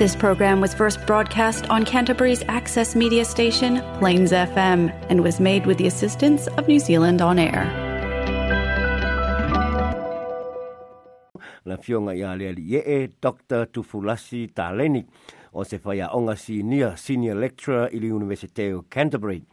This program was first broadcast on Canterbury's access media station, Plains FM, and was made with the assistance of New Zealand On Air. Na fionga ia leali ye e Dr. Tufulasi Taleni o se onga senior, senior lecturer i Universiteo Canterbury.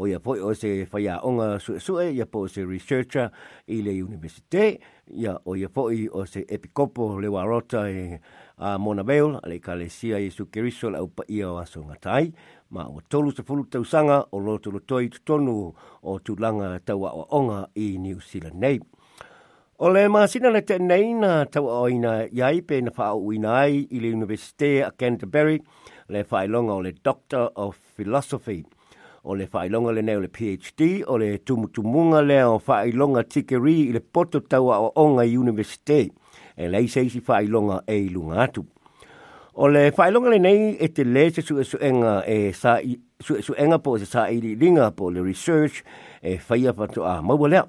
o ia poi o se whaia onga sue sue, ia po se researcher ili universite, ia o ia poi o se epikopo le warota e a Mona Bale a le kalesia Yesu Kiriso la upa ia wa songa tai ma o tolu sa fulu tau sanga o loto lo toi tutonu o tulanga tau a onga i New Zealand nei. O le maasina le te nei na tau a oina iai pe na wha au ai i le Universite a Canterbury le whaelonga o le Doctor of Philosophy. O le whaelonga le nei le PhD o le tumutumunga le o whaelonga tikeri i le poto tau a onga i Universite. Universite e lei se si fai longa e ilunga atu. O le fai longa le nei e te le se su e su enga e sa i, su e su enga po se sa i li ringa po le research e fai apatu a maua lea.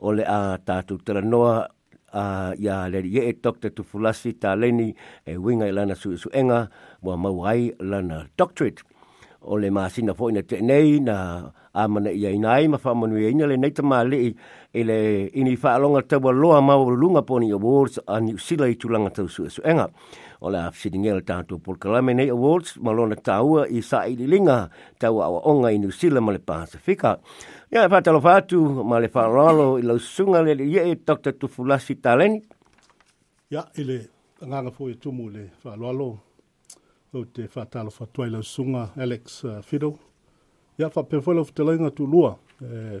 O le a tatu tera noa a ia le ye e Dr. Tufulasi ta leni e winga i lana su e su enga mua mauai lana doctorate. O le maa sina te nei na amana ia inai ma fa manu ia ina le nei ta maa lei i le ini whaalonga taua loa mawa lunga poni awards a New Zealand i tulanga tau sua suenga. O le afsidi ngel tātua polkalame nei awards malona tāua i sa i linga taua awa onga i New Zealand ma le Pasifika. Ia ya, e whatalo whātu ma le whaalalo i lau sunga le le iei Dr. Tufulasi Taleni. Ia ya, i le nganga fo i tumu le whaalalo o te whatalo whatua i lau sunga Alex uh, Fido. Ia ya, whapewhalo whatalo inga tu lua. Eh,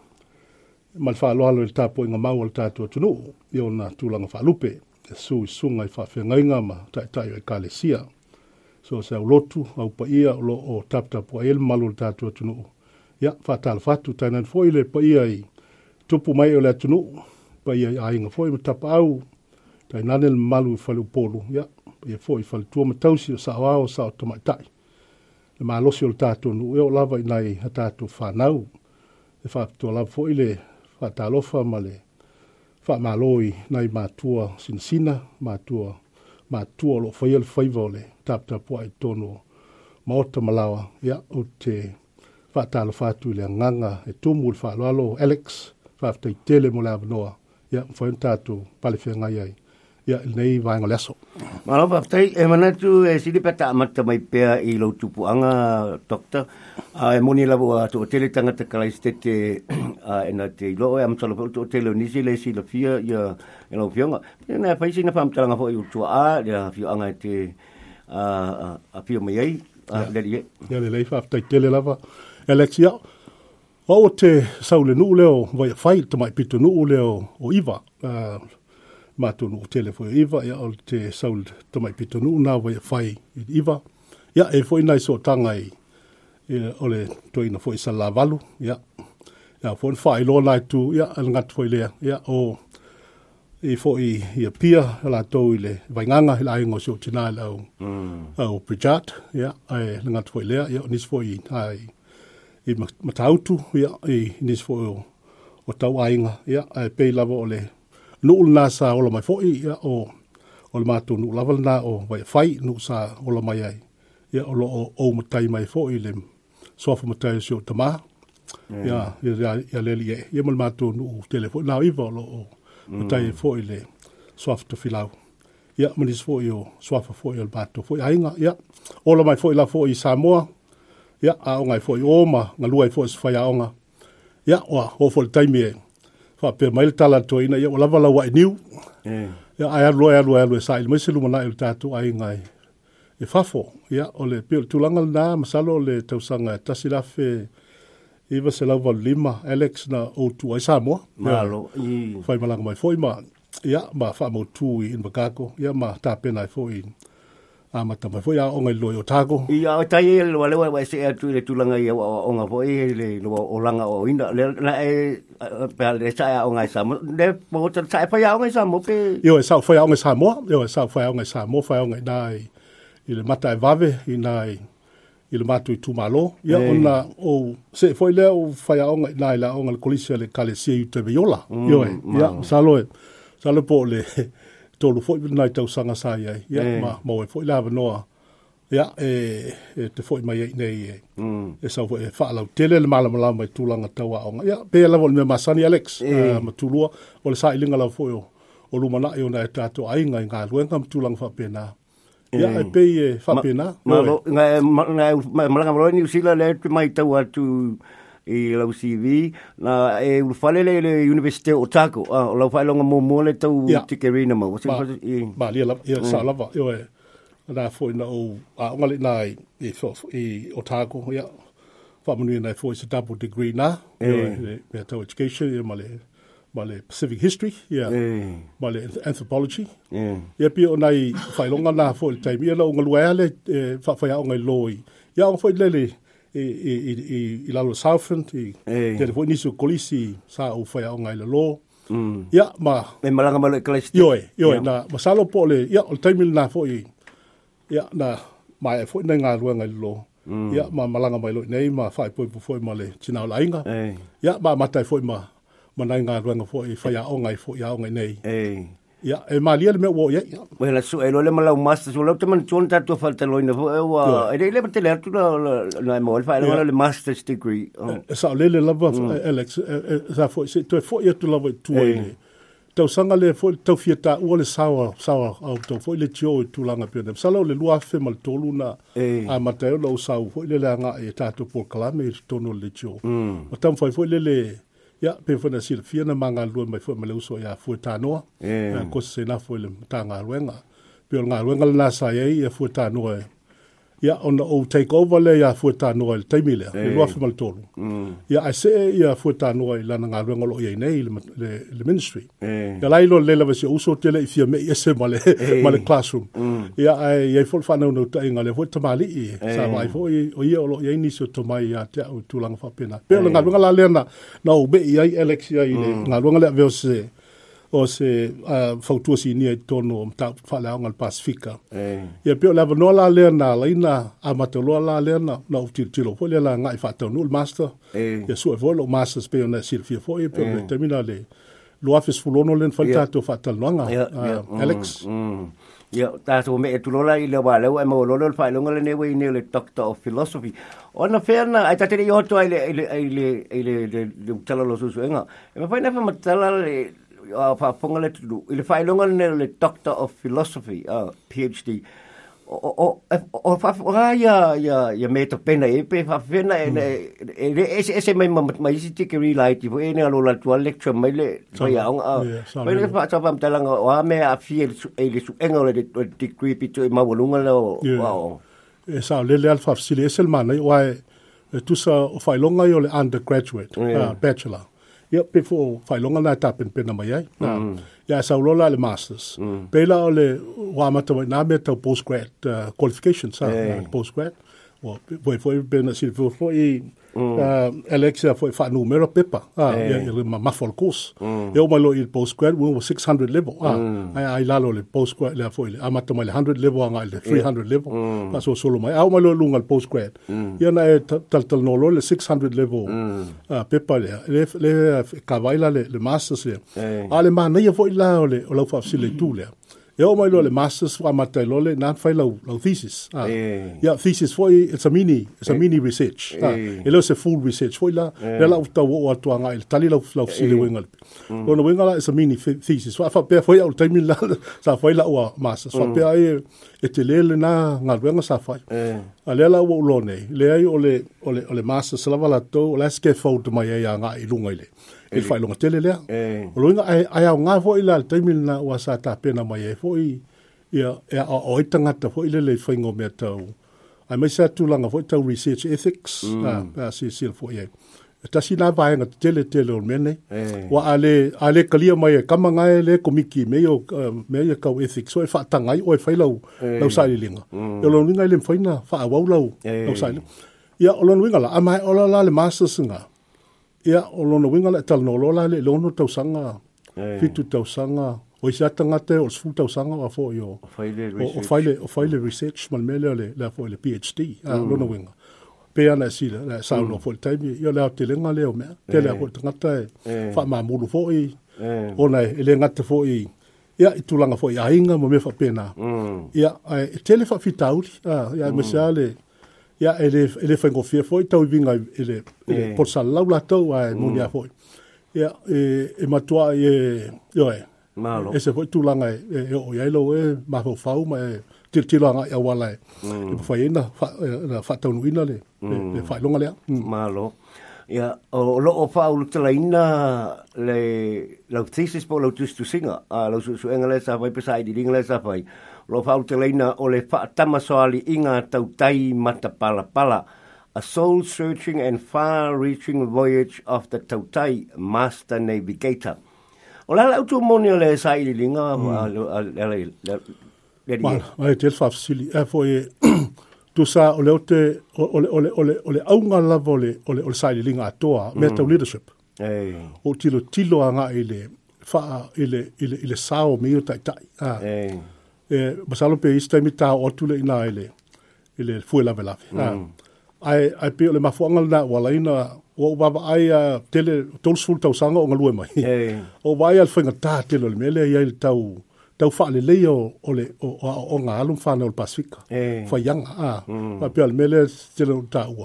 ma le faaaloalo i le tapuaʻiga mau o le tatou atunuu ia ona tulaga faalupe e su i suga i faafeagaiga ma taʻitaʻi o ekalesia so se aulotu lo o loo taputapu ai e le malu o le tatou atunuu ia faatalofatu tainani foʻi le paia i tupu mai o le atunuu paia i aiga foʻi ma tapaau tainani le malu i faleupolu ia foi foʻi tu ma tausi o saʻoao ma tamaʻitaʻi le malosi o le tatou anuu ia o lava inai a tatou fanau e faapitoa lava foi le whatalofa ma le whamaloi nei mātua sinasina, mātua mātua lo whaiel whaiva o le taptapua e tono ma ota malawa ia o te whatalofa atu le nganga e tumu le whaaloalo Alex whaftai tele mo le avanoa ia mwhaen tātou palewhia ngai ai. ia nei vai ngol aso malo va tai e mana tu e sili pata mata mai pe i lo tupu anga doctor a e moni la wa to tele tanga te kala stete a ena te lo e am solo to tele ni sile si lo fia ia e lo fionga na pa si na pam tanga fo i tu a ia fio anga te a a fio mai ai a le ye ia le le fa tai tele lava alexia o te saule nu leo vai fai te mai pitu nu leo o iva matunu o tele fo iva ya o te sold to my pitunu na wa fai iva ya e fo nai so tangai ya e, ole to ina fo isa la valu ya ya fo fai lo lai tu ya angat fo le ya o e fo i ia pia la to ile vai nganga la ingo so tina la o o pujat ya ai ngat fo ile ya nis fo i ai i matautu ya i nis fo o tau ainga ya ai e pe lava o le nu na sa ola mai foi ya o ol ma tu nu lava na o vai fai nu sa ola mai ai ya o o o mai foi lem so fo mutai so tama mm. ya ya ya ya e, le ya ya mal ma tu nu telefon na i vo lo o mutai mm. foi le so fo to filau ya mali so foi o so fo foi ol ba tu foi ainga ya ola mai foi la foi sa mo ya a ngai foi o ma ngalu ai foi fa ya onga ya o ho fo taimi e fa pe mai le tala to ina ia lava la wa niu ia ai alu ai alu alu sai mai se lumana i tatu ai ngai e fafo ia o le pe tulanga na masalo le tausanga tasilafe iva se lava lima Alex na o tu ai Samoa malo i fai malanga mai foi ma ia ma fa mo tu i in bakako ia ma tapena foi a mata mai foi a o ngai loi o tago i a o tai le wale wa se atu le tulanga i o nga foi le lo o langa o ina le na e pe le sa e o ngai e sa mo le mo tan sa foi e a o ngai sa mo pe io e sa foi a o ngai sa mo io e sa foi a o ngai sa mo foi a o ngai dai i le mata e vave i nai i le matu tu malo ia ona o se foi le o foi a o ngai nai la o ngai kolisia le kalesia i te viola io mm, e ia sa lo sa lo po le tolu foi na tau sanga sa ia ia eh. ma mo foi lava noa ia e, e te foi mai ai nei e mm. e sa foi fa e la tele le mala mala mai tu langa tau o ia pe la vol me masani alex eh. ma tu lua o le sa i linga la foi o lu mana io na ta e to ai nga nga lu ngam tu langa fa pe na ia eh. e pe e fa pe na ma nga nga ma nga ro ni sila le mai tau atu i lau CV na e ulu fale le le universite o tako o lau fale longa mō mō le tau te kere ina mau ma lia la ia mm. sa lava io e na fo na o a unga le na i i o tako ia fa munu ina fo is a double degree na e. E, e e tau education ia ma le ma le Pacific History, yeah. mm. ma le Anthropology. E. Ia mm. pia o nei whailonga nā fōi taimi, ia la o ngalua ea le whawhaia o ngai loi. Ia o fōi lele, i, i, i, i, i lalo Southend, i hey. te nisu kolisi sa u whaia o ngai lalo. Mm. Ia, ma... Me malanga malo e kalesi. Ioi, ioi, yeah. na, ma salo po le, ia, o taimil na fo i, ia, na, ma e fo i nei ngā rua ngai lalo. Mm. Ia, ma malanga malo i nei, ma whai poipo fo i ma le tinao la inga. Hey. Ia, ma matai fo i ma, ma nei ngā rua ngai fo i, whaia o ngai fo i a o ngai nei. Hey. Ya, e malia le me wo ya. Wo la su elo eh, le malau mas su lo teman chon ta to falta lo ina. E wa, e le tu la la mo alfa elo le master degree. E sa le le love Alex, eh, sa fo se to fo ye ya, to love tu e. Tau sanga le fo tau fiata o sawa sawa au to le tio tu langa pio ne. Sa lo le lua fe mal tolu na. A ah, matai lo sawa fo le langa e ta to po kala me tonu le tio. Mm. Tau fo le le Ya, pe fwena si le fia na manga lua mai fwena le uso ya fwe tanoa. Yeah. Eh, kosa se na fwe le ta ngā ruenga. Pe o ngā ruenga le nasa ye, ya fwe tanoa e. Eh ya on the old take over le ya futa no el timile le mm. e, lo afu mal tolu ya i say ya futa no el na nga lo ngolo ye nei le le ministry ya lai lo le lavasi o so tele ifia me ese male male classroom ya mm. ai ye fol fa no no ta inga le futa mali i sa vai fo i o ye lo ye ni so to mai ya ta u tulang fa pena pe lo nga lo nga la le na no be ye mm. alexia ile nga lo nga le verse o se uh, fautuasinia i tono ma faaleaoga le pasifika ia pea o le avanoa la lea na laina amatauloa la lea na na ou tilotilo foʻi lea la gaʻi faataunuu le master ia suʻe foʻi loo masters pei ona silafia foʻi pe le taimina le loa fesfuluono lena fai tatou faatalanoaga alex ia tatou mea tulola i le walau e maolole o le faailoga lenei ua inei o le doctor of philosophy ona fea na ai tatele i hoto ai le le le le le tala lo susuega e mafai na fa matala le fa ah, ponga le tu i le fai longa le le doctor of philosophy a uh, phd o o o fa ra ya ya ya me to pena e pe fa fena e e e e e se mai mai si ti ke ri lai ti e ne alo la tu lecture mai le so ya on a mai le fa tapam tala nga o a me a fi e e le su engo le di creepy to e ma volunga le o wao e sa le le alfa si le sel mana o a e tu sa o fa longa yo le undergraduate ah, bachelor ia pe fo faailoga na tapena mai ai na ia e sauloa la le masters pei la o le uā matamainā post grad postgrad uh, qualification sa grad wa poi poi ben si fu foi alexia foi fa numero pepa ah ya il ma mafol course e o malo il post grad we 600 level ah ai ai lalo le post grad la foi a mato mai 100 level anga 300 level pa so solo mai au malo lunga il post grad ya na tal tal no lo 600 level ah pepa le le cavaila le masters le ale ma na ye foi la le o la fa si le tu le E o mai lo le masters wa matai lo le nan fai lau lau thesis. Ah. Yeah. yeah, thesis foi it's a mini it's a e. mini research. Yeah. Ah. E lo se full research foi la yeah. E. la uta wo wa tuanga il tali lau lau e. si le wingal. Mm. Lo no wingal is a mini thesis. Wa fa pe foi au taimi la sa foi la wa masters. Mm. Fa pe ai e te le le na nga wenga sa fai. Yeah. A le la wo lo nei. Le ai ole ole ole masters la vala to let's get fold to my ya nga ilunga ile. Yeah. e fai longa tele lea o loinga ai ai au ngā fo ila le taimil na ua sa tapena mai e fo i ia e a o i tangata fo ile le fai ngomea tau ai mai sa tūlanga fo i tau research ethics mm. a si sil fo i ai e tasi na vai nga tele tele o mene wa ale ale kalia mai e kama ngai e le komiki me yo me yo kau ethics so e fata ngai o e fai lau lau sai linga yo lo ngai le fai na fa wa lau lau sai ya o lo ngai mm. la ama o la le masters nga ia o lona uiga le talanolo la le lono tausaga eh. fitu tausaga o i se atagata o le sefulu tausaga a foi oo O le research ma lemea lea lea foi le phd a lona uiga pe ana si le sa no mm. fo time yo la te lenga le o eh. me te la ko tanga ta fa e eh. ma mo lu fo i ona e, e le nga te fo i ya itu fo i ainga mo me fa pena ya mm. e tele fa fitau ya me sale mm ya ele ele foi com mm. fia foi tão vinga ele por sal lá lá tão a mulher foi ya e e matua e yo e é malo esse foi tu lá ngai e, e, e o ya ele ma vou fau ma til til lá ngai wala e foi mm. ainda na fa tão no ina le e foi longa le mm. malo ya o lo o fau te la ina le la thesis por lo tu tu singa a lo su engalesa vai pesai di ingalesa vai lo fau te leina o le whaatama soali i ngā tau tai mata pala pala. A soul searching and far reaching voyage of the tau tai Master Navigator. O la lau tu moni o le sai li linga mm. a le le le le le le le le le le le le tu sa o le ote o le o le o le o le aunga lava o le o le o le sai li linga atoa mm. metau leadership. Hey. O tilo tilo anga i le faa i le i le sao me i tai tai. Ah. e eh, basalo pe isto mi ta o tu ina ile ile fu la vela mm. Ah, ai ai pe le ma fu angal na wala ina o ba ba ai tele tolsful tau sanga o ngalue mai hey. o ba ai alfa ngata tele le mele ai le tau tau fa le le o o le o o, o, fa na ah. mm. o pasifika fa yang a mm. pe le mele tele ta u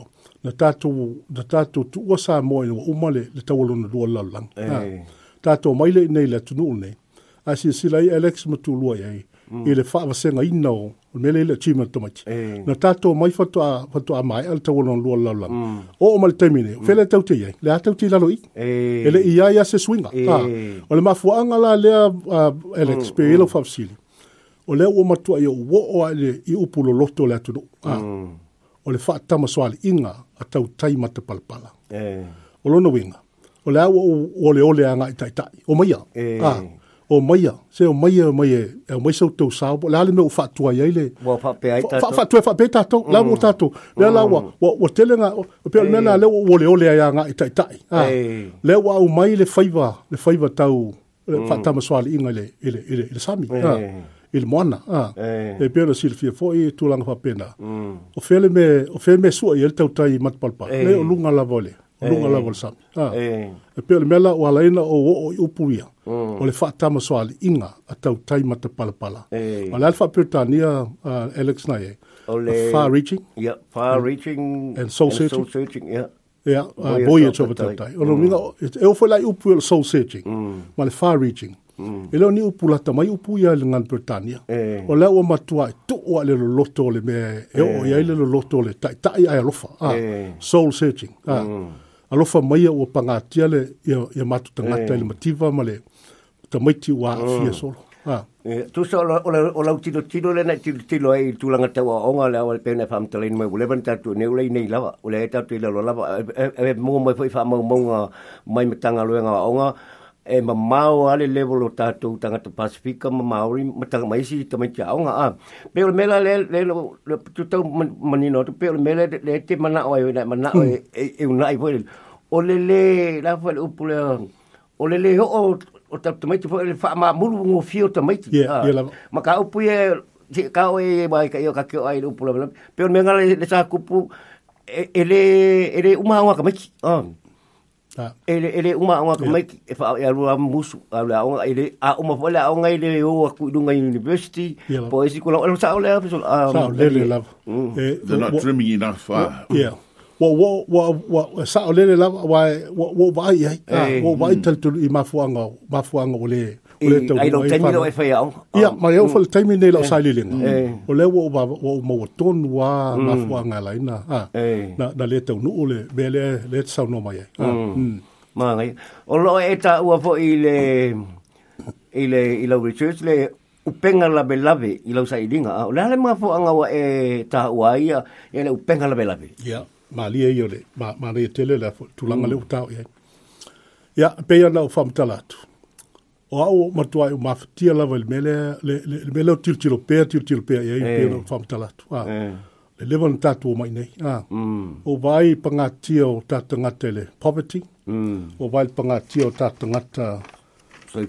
na ta tu na ta tu tu o sa mo o mo le le tau lo na lo lang ah. ta tu mai le nei le tu nu nei a si alex mo tu mm. ele fa se nga ina o mele ele chima to mach eh. na tato mai fa to fa to mai al to lo lo lo mm. o mal termine mm. le tau tie le ata la la loi eh. ele ia ia se swinga eh. ah. o le mafu anga la le uh, ele of sil o le o matu ai o o ale i upulo loto le to ah. mm. o le fa tama swali inga atau tai mata palpala eh. o lo no winga o le o, le o le anga itai tai o mai eh. ah o maia, se o maia o maia, e o maia sa o teu sábado, lá ele meu fatua e ele. Wa fa pe ai tato. Fa fa tu fa pe tato, lá mo tato. Lá lá wa, wa o tele nga, o pe na le o ah, le ole ya nga itai tai. Le wa o mai le faiva, le faiva tau, le fa mm. tama swali inga le, ele ele ele sami. Ah. Il mona, ah. E pe na sil fie foi e tu lang fa pena. Mm. O fele me, o fele me su e ele tau tai mat palpa. Le o lunga la vole. Ah. runga eh. ha. eh. e la wala sami. E pele mela o ina o o o upu ia. Mm. O le faa tama soa inga a tai mata pala pala. O le alfa pertania Alex na e. Far reaching. Yeah, far reaching. And soul searching. yeah. Yeah, boy it's over tai. O le minga, e o foi lai upu e soul searching. Mm. Ma far reaching. Mm. E leo ni upu lata mai upu ia le ngan pertania. Eh. O le o matua e tu ua le lo loto le me e o ia le lo loto tai tai ai alofa. Ah, soul searching. Ah. alofa mai o pangatia le e ia matu tangata mm. le mativa male ta mai ti wa mm. Oh. fie solo ha yeah. tu so ola ola uti do tilo le na ti lo ai tu langa ta onga le ole pene fam tele mai ole ban ta tu ne ole nei lava ole ta tu le lava e, e, e, e mo mo foi fa mo mo mai metanga lo nga onga e ma mau ale level o tatou tangata Pasifika ma Maori ma tanga maisi ta mai tiao nga a. Peo le mela le le lo tu tau manino tu peo le mela le te mana oi na mana oi hmm. e, e unai poe O le le la fa o upu le o le le o o ta tu mai tu poe fa ma mulu ngo fio ta mai tiao. Yeah, yeah, ma ka upu e si ka o e mai ka yo ka kio ai le upu le. Peo le mela le sa kupu e ele e le umaunga ka mai tiao. Ah. Ele ele uma uma como yeah. e fa ya rua musu ala on ele a uma fola on ele o aku dunga university po esi kula on sa ole so sa ele love eh, they're not dreaming enough uh, yeah wa wa wa wa sa ole love why wa wa why eh, ai ah, eh. wa why hmm. tal tu i mafuanga mafuanga ole o le tau ai lo taimi lo e fai au ia ma eu fo le taimi nei lo sai lilinga o le wo ba wo mo tonu wa ma fo nga laina ha na na le tau nu le be le sau no mai ma ngai o lo e ta ua fo i le i le i lo research le la labe labe i lo sai linga o le ale ma fo anga wa e ta ua ia e le upenga la labe ia ma li e yo le ma ma le tele la tulanga le utau ia ia pe ia na fam talatu o au matua e mafutia lava le mele mele til til pe til til pe e eh. pe no fam talatu a ah, eh. le level tatu mai nei ah, mm. o vai panga tia o tatanga tele poverty mm. o vai panga o tatanga ta so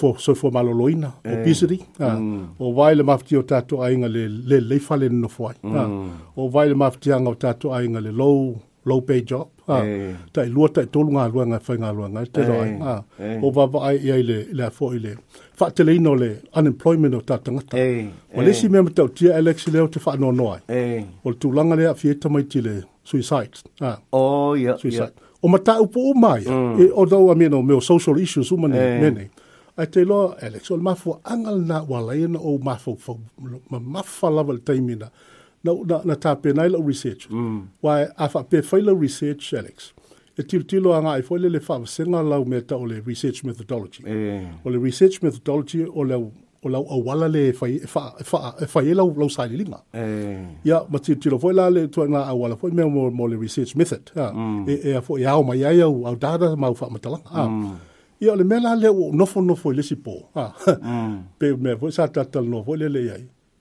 for eh, so for maloloina obesity a ah, mm. o vai le mafutia o tatu ainga le leifale le fale no foi a o vai le mafutia o tatu ainga le low low pay job. Ha. Eh. Tai lua tai tolu nga lua nga fai nga nga te roi. Eh. Ha. Eh. O va va ai ai le la fo i le. Fa te le ino le unemployment o tatanga. Eh. O le si mema tau tia Alex le o te fa no noi. Eh. O le tulanga le a fie tamai ti le suicide. Ha. Oh, yeah. Suicide. O mata o po mai. Mm. E, o dau a mieno meo social issues umane hey. mene. Ai te loa, Alex, o le angal na wala ina o mafua. Ma mafua lava taimina na na na tape na ilo research mm. why afa pe failo research alex e til tilo anga e i foile le fa senga lau meta ole research methodology eh. ole research methodology ole o la o wala le fa fa fa fa ye la lo sa le lima eh ya ma ti ti lo foila le to na wala foi me mo mo le research method ha mm. e e fo e ya mm. o ma ya ya o data ma fa ma tala ha ya le me la le no fo no fo le si po ha pe me fo sa ta ta no fo le le ya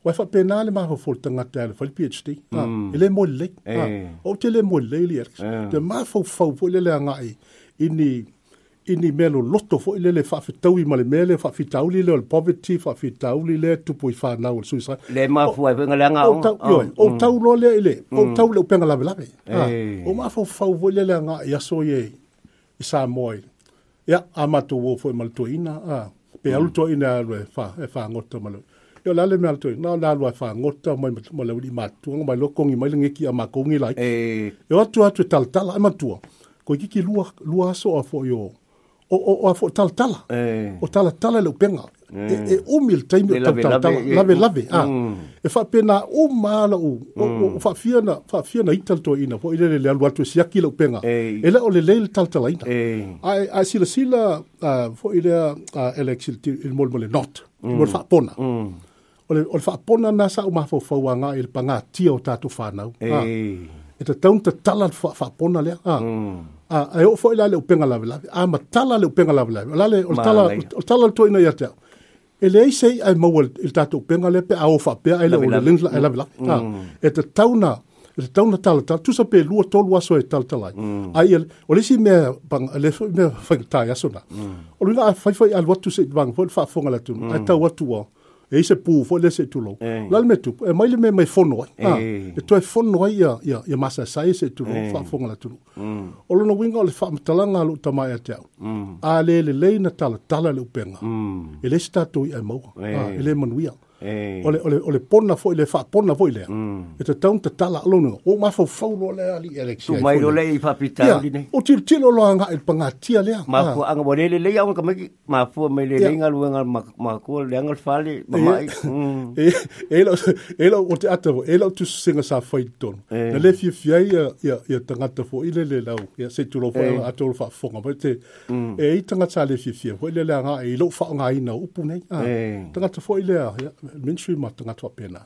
Wa fa pena le ma ho fol tanga tele fol PhD. Ah, mm. Ele mo le. Eh. Ah, o te le mo le le. Eh. Te ma fo fo fo le langa e. i ni ini melo lotto fo ile le fa fitau i male mele fa fitau li le poverty fa fitau li le tu poi fa na ul suisa le ma fo e venga langa o tau oh, o mm. tau lo le ile o mm. tau le penga la velape ah, eh. o ma fo fa vo le langa ya e so ye i e sa moi ya ama tu wo fo mal tu ina a pe al tu ina le fa e fa ngot malu. Yo la le mal tu. Na na wa fa ngota mai mo le di mat tu mai lo kongi mai le ngeki ama kongi lai. E yo tu atu tal tal ama tu. Ko kiki lua lua so afo yo. O o o afo tal tal. Eh. O tal tal le penga. Eh. E e o mil time tal tal tal. Lave lave. Ah. Mm. E fa pena o mala o o mm. fa fiana fa fiana ital to ina. Po ile le lua tu siaki le penga. E la o le le tal tal ina. Ai ai sila sila ah, fo ile a ah, elexil il mol mol not. Mol mm. fa pona. Mm. o le o le faapona na saʻu mafauauaga i le pagatia o tatou fanau e tatauni tatala le faapona lea ae oo foʻi la le upega la a matala le upega lavelave o lale o tala le toina ia te au e leai seʻi ae maua i le tatou upega lea pe a o faapea ae le o le lenila ae lavelave e tatauna le tau na tala tala tusa pe lua tolu aso e tala tala ai ele o le si mea bang le mea fai tai aso na o le na fai fai alu atu se bang fai fa fonga la tu ai tau atu o e se pu fo le se tu lo la me tu e mai le me mai fono ai ah, e to e fono ai ya ya ya masa sai se tu lo fa fo ngala tu lo mm. o lo no winga le fa mata langa lu tama ya te au mm. a le le le na tala tala le upenga mm. e le sta tu ai mo ah, e le manuia Eh. Ole ole ole ponna foi le fa ponna foi le. Mm. Ito tong ta tala lo no. O ma fo fo lo le ali election. Tu mai ole i papita ali ne. O tir tir lo anga il e panga tia ah. le. Ma fo anga bo mm. e le le anga kamaki e ma ah, fo me le le anga lu anga ma ko le anga fali ma mai. e lo o te e lo tu singa sa fo ton. Na le fi fi ai ya ya tanga te fo ile le lau. Ya se tu lo fo atol fa fo nga bete. E i tanga sa le fi fi fo ile le anga e lo fa nga ina upu ne. Tanga te fo ile ya. ministry ma tanga tua pena.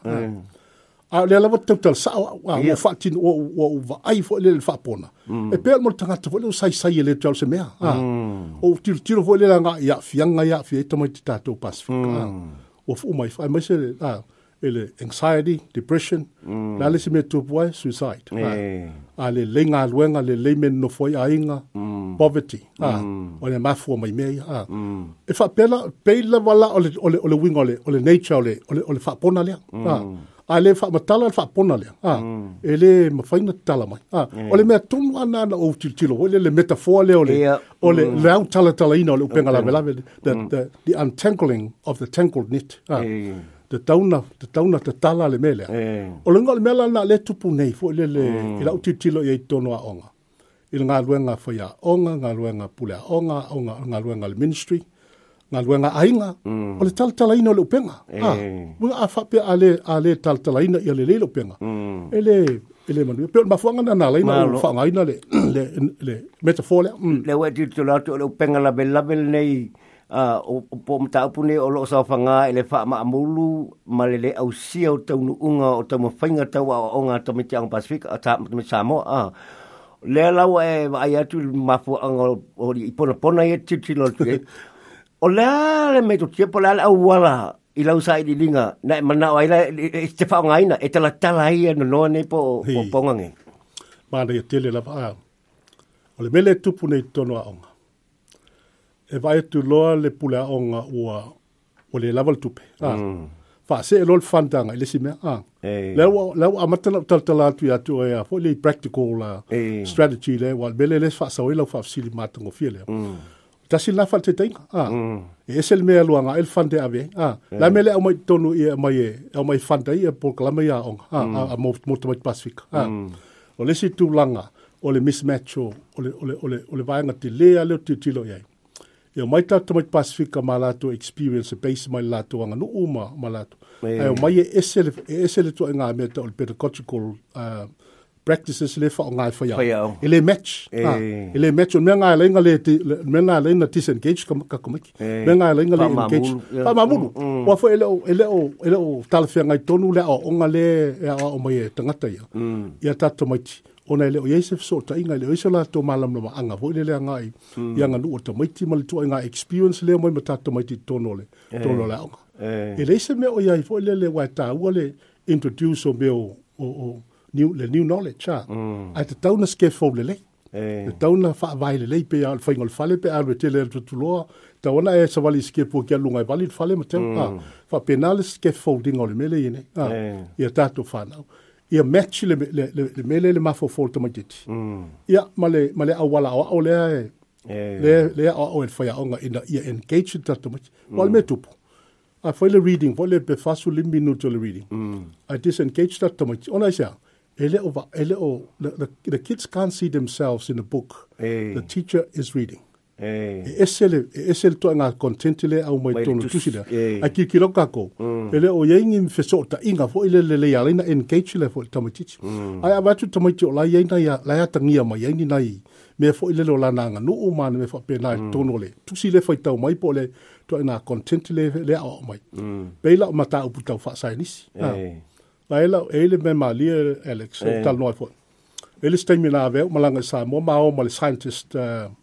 A le lava te tal sa wa mo fa o o va ai fo le fa pona. E pe mo tanga te volu sai sai le tal se mea. Ha. Hmm. O oh, til tiro fo le langa ya fianga ya fi e tomo ti tato pasifika. O fu mai fa mai se la. ele anxiety depression mm. la le se me suicide yeah. ha. Ah, lenga luenga le leimen no foi ainga mm. poverty ha. Ah, mm. o le mafu mai mei ha. Ah. Mm. e fa pela pela wala o le, o wing o le, nature o le, o fa pona lea mm. ha. a fa matala fa pona lea ha. Mm. e le mawhaina tala mai ha. Yeah. o le mea ana na o tiltilo o le le metaphor le o le, yeah. o le mm. tala tala ina le upenga lave lave the, mm. the, the untangling of the tangled knit ha. Yeah. te tauna te tauna te tala le mele. Mm. O lenga le mele na le tupu nei fo le le mm. ila uti tilo ye tono a onga. Ila nga luenga fo ya onga, nga luenga pule a onga, onga, nga luenga le ministry, nga luenga ainga. Mm. O le tala tala ina le upenga. Mm. Ha, wunga a fape a le, a le tala tala ina ia le le upenga. Mm. Ele, ele manu. Pe ma fanga na nala ina o fanga ina le, le, le, le, metafor le. Mm. Le wetu tu lato le upenga la bel la bel nei. Le uh, o po mta upu ne o lo sa fanga ele fa ma mulu malele au sia o tau nu unga o tau mafinga tau a o nga tau mitiang pasifika a ta mtumi samo a ah. le lau e wa ai atu mafu anga o li ipona pona e titi lo tue o le a me to tiepo le le au wala i lau sa i linga na e mana o aila te fa o ngaina e tala tala e i e no ne po o pongange ma na tele la pa ah. o le mele tu nei tono a onga e vai tu loa le pula onga ua o le lava le tupe. Ah. Mm. Fa se e lol fantanga le sime ah. Hey. Lau lau amatana tal tal atu ya e tu ya e fo le practical la hey. strategy le wa bele le fa sa lau fa sili matango fiele. Mm. Tasi la falte tainga. Ah. Mm. E ese le mea luanga el fante ave. Ah. Hey. La mele au mai tonu i mai e au mai fanta i e por klama ya onga. Ah. Mm. A, a mo mo tamai Pacific. Ah. Mm. O le si tu langa o le mismatch o le o le o le o le vaenga te lea le te tilo yai. e o mai tatou mai pasifika ma latou experience e peisi mai latou aganuu ma malatou ae o mai e ese e le tuaʻiga mea tao le pedagogical uh, practices le faaogā e faiao e lē match e lē match o mea galaiga lemea galaiga disengage kakamaiki mea galaiga lenage faamamulu ua foi mm, mm. eleo eleo eleo talafeagai tonu le aʻoaʻoga lē e aʻoaʻo mai e tagata ia mm. ia tatou maiti ona e le o Yesef so ta inga e le hmm. o isola to malam no anga vo le anga i ya nga no to maiti mal to inga experience le mo mata to maiti tonole tonole o e le se me o ya vo le le wa ta o le introduce o me o o new le new knowledge cha hmm. at the town of scaffold le le town of fa vai le pe al fa ngol fale pe al te le to to lo ta ona e sa vali skip o ke lunga vali e fale mo te fa hmm. penal scaffolding o le mele ine ya eh. ta to fa ia match le le le, le mele le mafo fol to majit mm ia male male awala wa ole e eh. le le a o el foia onga in ia engage ta to majit wal mm. me tupu a foi le reading foi le be fasu le minuto le reading mm i disengage ta to majit ona sia ele o ele o the, the, the kids can't see themselves in the book hey. Eh. the teacher is reading e esele esele to nga content le au mai tonu tusida eh. a ki ki loka ko mm. ele o yengi fesota inga fo ile le ya lina engage le fo tamatichi mm. ai abatu tamatichi o la yenga ya la ya tangia mai yengi nai me fo ile lo lana nga no o me fo pe na mm. tonu le tusi le fo ta mai po le to na content le le au mai pe la mata o puta fa sai nisi la ele ele me mali e alex e eh. tal noi fo ele stemina ave malanga sa mo ma o mal scientist uh,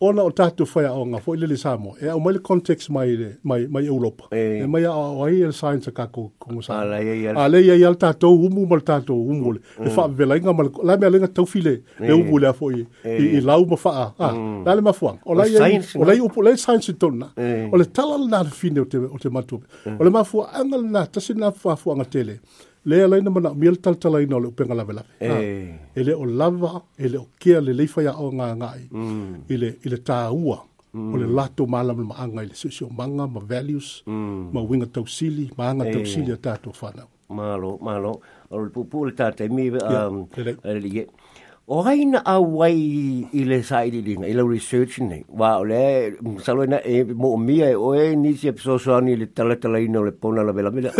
ona o tatu whaia o ngā fwoi lili sāmo, e au maile context mai, mai, mai Europa, e, e mai a o ai e science ka kō kongo sāmo. A leia i al. A leia i al tātou umu mal tātou umu le, e wha vela inga mal, lai mea lenga tau file e umu le a fwoi, i, i lau ma wha a, ah, a, mm. lai ma fwang. O lai o lai upo, lai science i tona, e. o le talal nā fine o te, o te matu. E. O le ma fwa angal nā, tasi nā fwa fwa angatele, le ala ina mana mil tal tal ina le upenga lava lava. Eh. Ele o lava, ele o kia le leifa ya o nga nga mm. i. Mm. Ele, ele taa mm. O le mm. lato maala ma maanga ile sisi o manga, ma values, mm. ma winga tau sili, maanga tau eh. sili a tato whanau. Malo, malo. O le pupu um, le tate mi, um, yeah. le le. Um, O aina a wai i le sa i lilinga, i lau research nei. Wā o le, salo ina e eh, mo o mia e o e nisi e piso soani le talatala ina o le pona la vela mela.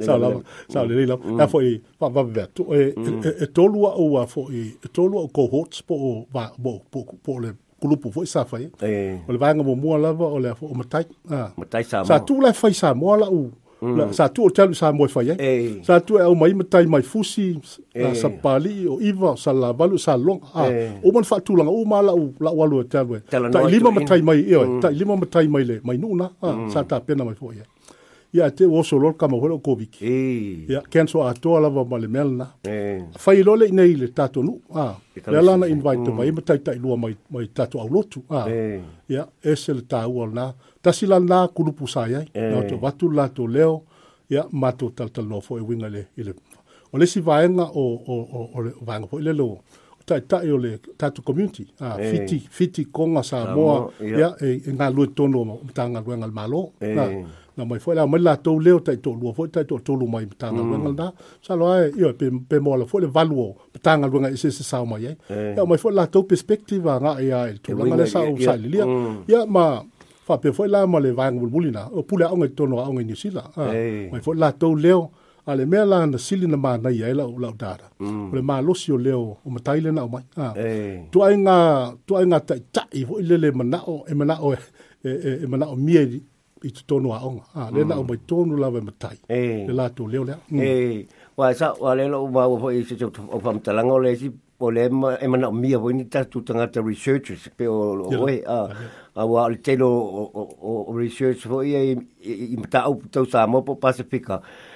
Sao lama, sao le lila. Nā fo i, wā wā wā, e tolua o wā fo i, e tolua o cohorts po o wā, po le kulupu fo i sa fai. Eh. O le vanga mo mua lava o le fo o matai. Matai sa mo. Sa tu lai fai sa mo la u. Mm. Sa tu o talu sa moe fai, eh? Hey. Sa tu e au mai matai mai fusi, hey. sa pali, o iwa, sa la valu, sa long, ah, hey. o man fatu langa, o ma la u, la u alu e talu, eh? Ta lima matai mai, eo, e, mm. ta lima matai mai le, mai nuna, ah, mm. sa ta pena mai fai, eh? ia te oso lor kama hoelo kovik. Eh. Ia kenso ato ala va male melna. Eh. Fai lo le nei le tato nu. Ah. E le lana invite mai mm. mai e tai lua mai mai tato au lotu. Ah. Eh. Ia ese le tau al na. Tasi la na kulupu sai ai. Eh. Na watu la to leo. Ia mato tal tal no fo e winga le ile. O le si vaenga o o o o le vaenga fo ile lo. Tai tai o le tato community. Ah. Eh. Fiti fiti konga sa moa. Ia e, e ngā lue tono tanga lue ngal malo. Eh. Nah. na mai foi la mai la to leo tai to lua foi tai to to lu mai tanga mm. wenga da sa lo ai io pe pe mo la foi le valuo tanga wenga ise se sa mai ai eh. ya mai foi la to perspective nga ia to la le sa o sa le mm. ya ma fa pe foi la mo le vang bulbuli na o pula o ngai to no o ngai ni sila mai foi la to leo ale mea la na sili na mana ia la la dara mm. le ma losi o leo o matai le na o mai ah. Eh. hey. tu ai nga tu ai nga tai tai fo le le mana o e mana o e e, e mana o mie i te tono a onga. Ah, lena mm. o mai tonu lawe matai. E. Le la tō leo lea. Mm. E. Wai sa, wā lena o mau hoi se te o whamtalanga o leisi, o le ema, o mia hoi ni tatu tangata researchers, pe o oe, a, a wā le o, o, o, o research hoi e, i mta au tau sa mopo Pasifika. Pasifika.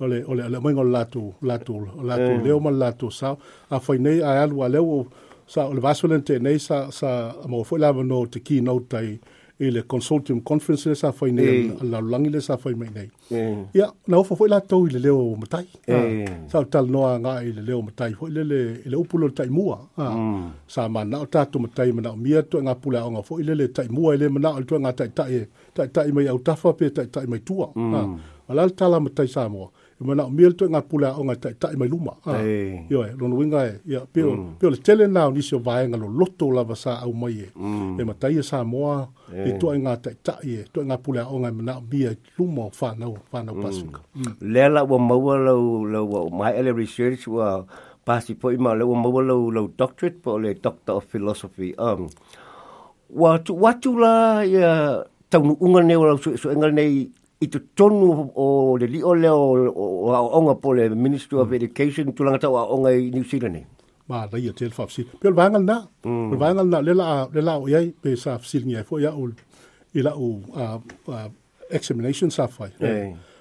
ole ole ole mo ngol latu latu latu yeah. leo mal latu sa a foi nei a alu ale o sa ole vasolente nei sa sa mo foi la no te key note tai e le consortium conference sa foi nei yeah. la langi le sa foi eh. mai nei ya yeah. yeah, na fo foi la to ile leo matai yeah. sa tal no a nga ile leo matai foi le le ile upulo tai mua ah. mm. sa ma na ta to matai ma na mia to nga pula nga foi ile le tai mua ile ma na to nga tai tai tai tai mai au tafa pe tai tai mai tua mm. ah. Alal tala matai sa mua. ma na mil to nga pula o nga tai tai mai luma yo e lono winga e ya pio pio le tele na ni so vai nga lo lotto la vasa au mai e e ma tai sa moa e to nga tai tai e to nga pula o nga na bia luma fa na fa na pasika le la wa mo la la wa mai ele research wa pasi po ima le wa mo la la doctorate po le doctor of philosophy um wa tu wa tu la ya tau nu unga ne wa su su ngal nei i to tonu o oh, le li o le o oh, aonga oh, po le Ministry of hmm. Education tulanga tau aonga i New Zealand ni. Ma da ia tel fafsi. Pe vangal na. Pe hmm. vangal na le la le la o iai pe sa fsil ngi fo ia o i la o examination sa fai.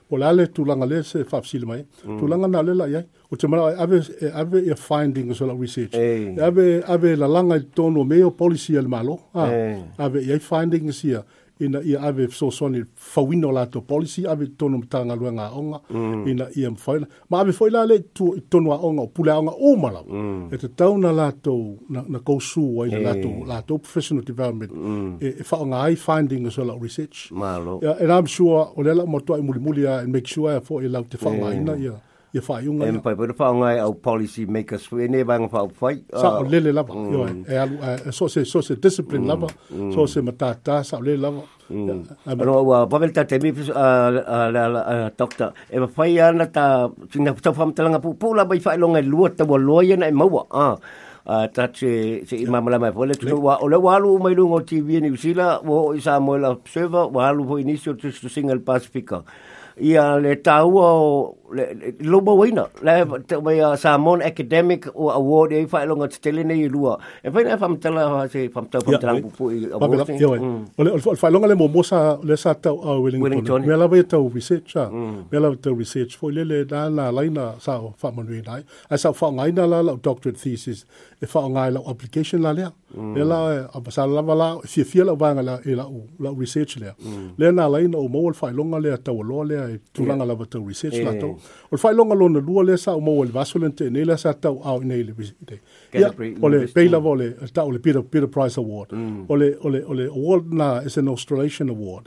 Po la le tulanga le se fafsil mai. Hmm. Tulanga na le la iai. O te mara ave ave ia finding so la research. Ave ave la langa tonu me o policy al malo. Ave iai findings ia. ina ia ave soasoani fauina o latou polisi ave tonu matagaluega aoga mm. ina ia mafaina ma ave foʻi la le tonu aoga o pule aoga uma lau mm. e tatau na latou na, na kousū ai na latou eh. latou professional development mm. e, e faaoga ai findings o lau research Malo. ia e la masua o le laʻu matuaʻi mulimuli a e make sure ia foʻi e lau te faaogāina eh. ia yeah. ia fa yunga em pa pa fa nga au policy makers we ne bang fa fight sa o lele lava yo e alu e, e, so se so se discipline lava so se matata sa o lele lava ano wa pa vel ta temi a la la doctor e fa ia na ta tinga ta fam ta langa pu la bai fa lo nga ta wa lo na mau a a ta che che ma ma la ma tu wa o wa lu mai lu ngo tv ni usila wo isa mo la server wa lu vo inicio tu single pacifica ia le ta wo le lobo wina le te mai sa mon academic o award e fa longa tele nei lua e fa na fam tala ha se fam tala fam tala pu pu award ole ole fa longa le mo mo sa le sa ta o wellington me la ve ta research me la ta research fo le le da la laina sa fa mon we dai a sa fa ngai na la doctorate thesis e fa ngai la application la le le la a sa la la fi fi la va la e la la research le le na laina o mo fa longa le ta o lo le tu la la ta research la to o le faailoga lona lua lea sa umau le vaso lena lea sa tau ao inei le o le pei lava o le taʻu le peter, peter price award o le o le award na is an australasian award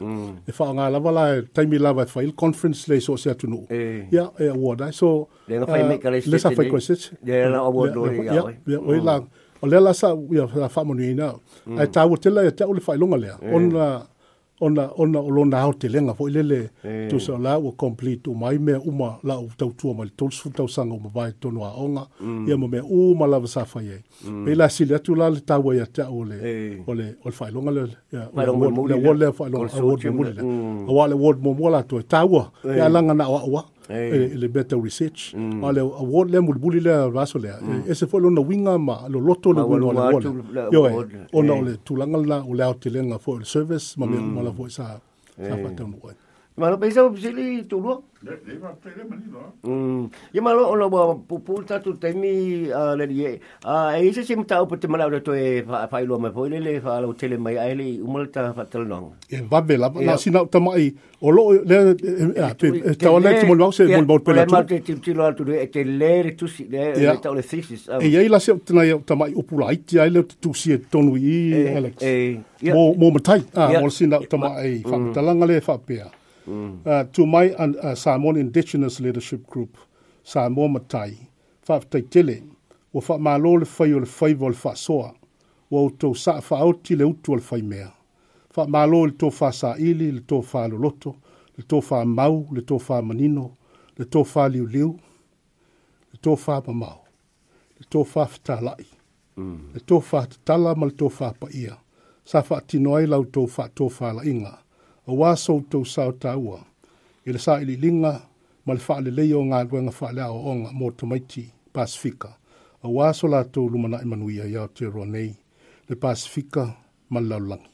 e faaaogā lava la e taimi lava e fai le conference le so o se atunuu ia e award ai so le sa fai koesese ia oi la o lea la sa ia faamanuiaina ae tāua tela e taʻu le faailoga lea ona ona ona o lona ao telega foʻi lele tusa o la ua complete umai mea uma lau tautua ma le tolusfu tausaga uma vae tono aʻoga ia ma mea uma lava sa fai ai pei la sili atu la le tau ai ate au ole ole le faailoga lelea ua le faailoga ward mamuli le auā le ward muamua latou e tāua ia alaga na o aʻua Eh, le beta research mm. ale award le mulbuli le raso le e eh, mm. se foi lona winga ma lo loto le wino le wona yo e ona o le tulaga la o le aotelega foi o le service ma mea uma la mm. foi sa sa faataunuu ai Malo pe sa pisili tu lo. Le va pele mani lo. Mm. Ye malo ona bo pupulta tu temi a le ye. A e se sim ta opo te mala ora to e fa ilo me po le fa lo tele mai a le umalta fa tel nong. E va be la na e, sina ta mai. O lo e, le e, a te ta o le mo lo se mo bo pele tu. Le mate ti ti lo tu e te le re tu si le le ta le thesis. Um. E ye la se ta mai ta mai opo lai ti a le tu si e tonu i Alex. Mo mo mai. Ah mo sina ta mai fa mm. talanga le fa pea mm. uh, to my uh, Samoan Indigenous Leadership Group, Samoa Matai, whaftai tele, o wha malo le whai o le whai vol wha soa, o au tau sa wha auti le utu al whai mea. Wha malo le tō wha sa ili, le tō wha loloto, le tō wha mau, le tō wha manino, le tō wha liu liu, le tō wha mamau, le tō wha fta lai, mm. le tō wha tala ma le tō wha pa ia, sa wha tinoai lau tō wha tō wha la inga. Mm o wā soutou sao taua, i le sāi li linga, ma le fa'ale leio ngā guenga fa'ale o onga mō tamaiti Pasifika, o wā la tō lumana i manuia i Aotearoa nei, le Pasifika ma laulangi.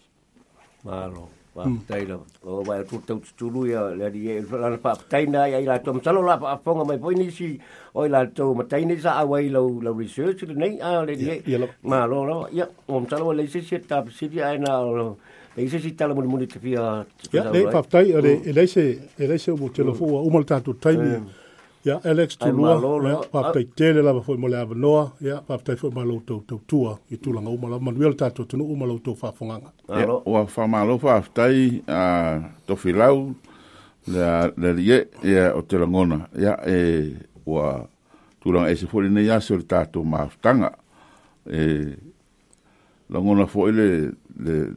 Mālo, pāpitaina, hmm. o wai atu tau tuturu ia, le ari e, ia i la tō, la pāponga mai poini si, o i la sa awai lau research le nei, a le ari e, mālo, ia, o mtalo wa leise si E se si tala mona mona te fia. Ya le fa tai ale ele se ele se mo telefo o mo tatu taimi. Ya eh. Alex tu lua fa tai tele la foi mo lava noa ya fa tai foi malo to to tua i tu langa o mo Manuel tatu tu o mo to fa fonganga. Ah, o fa malo fa tai a ah, to filau la la ye ya o te langona ya e wa tulang e se foi nei aso tatu maftanga e langona foi le le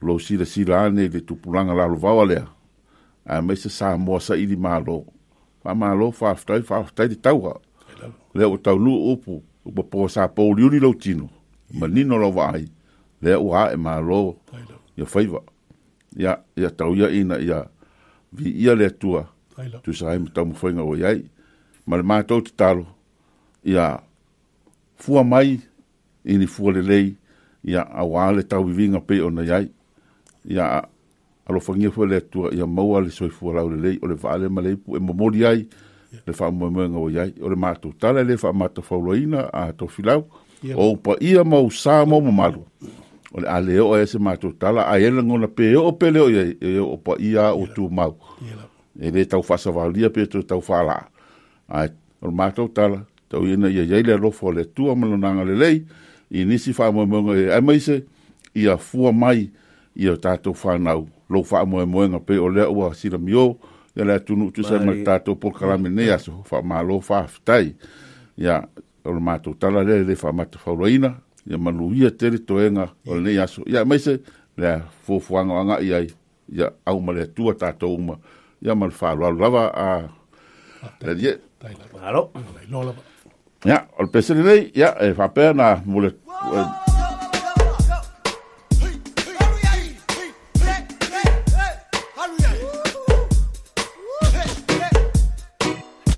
lo sila sila ane le tupulanga lalo vawa lea. A mai se sa moa sa ili malo. Fa malo fa aftai fa aftai te tauha. Lea o tau lu upu upa po sa po liuri lau tino. Ma nino lau vai. Lea o hae malo ia faiva. Ia, ia tau ia ina ia vi ia le tua. Tu sa hai matau mwhainga o iai. Ma le mātou te talo. Ia fua mai ini fua le lei. Ia awale tau iwinga pe o na iai. ia alofagia fua le atua ia maua le soifua lau lelei o le vaale ma e le ipu e momoli ai le faamoemoega ua iai o le matou tala le faamatafauloaina a tofilau ou pa ia mau sa mo mamalu o le a e e le oo ae se matou tala ae le gona pe oo pele o iai e oo pa ia ua tumau e lē taufaasavalia pe tou taufaalaa ae o le matou tala tauina ia iai le alofo o le atua ma lonaga lelei i nisi faamoemoega e aemaise ia fua mai ia tātou whanau lo wha moe moenga pe o lea ua sila mio ia lea tunu tu sai ma tātou polkarame nei aso wha malo wha aftai ia o le mātou tala lea le wha mata whauraina ia maluia tere toenga o le nei aso ia maise lea fōfuanga anga ia ia au ma lea tua tātou uma ia ma le wha lava a le die Claro. Ia, o le pesele nei, ya, e whapea na mule... Wow.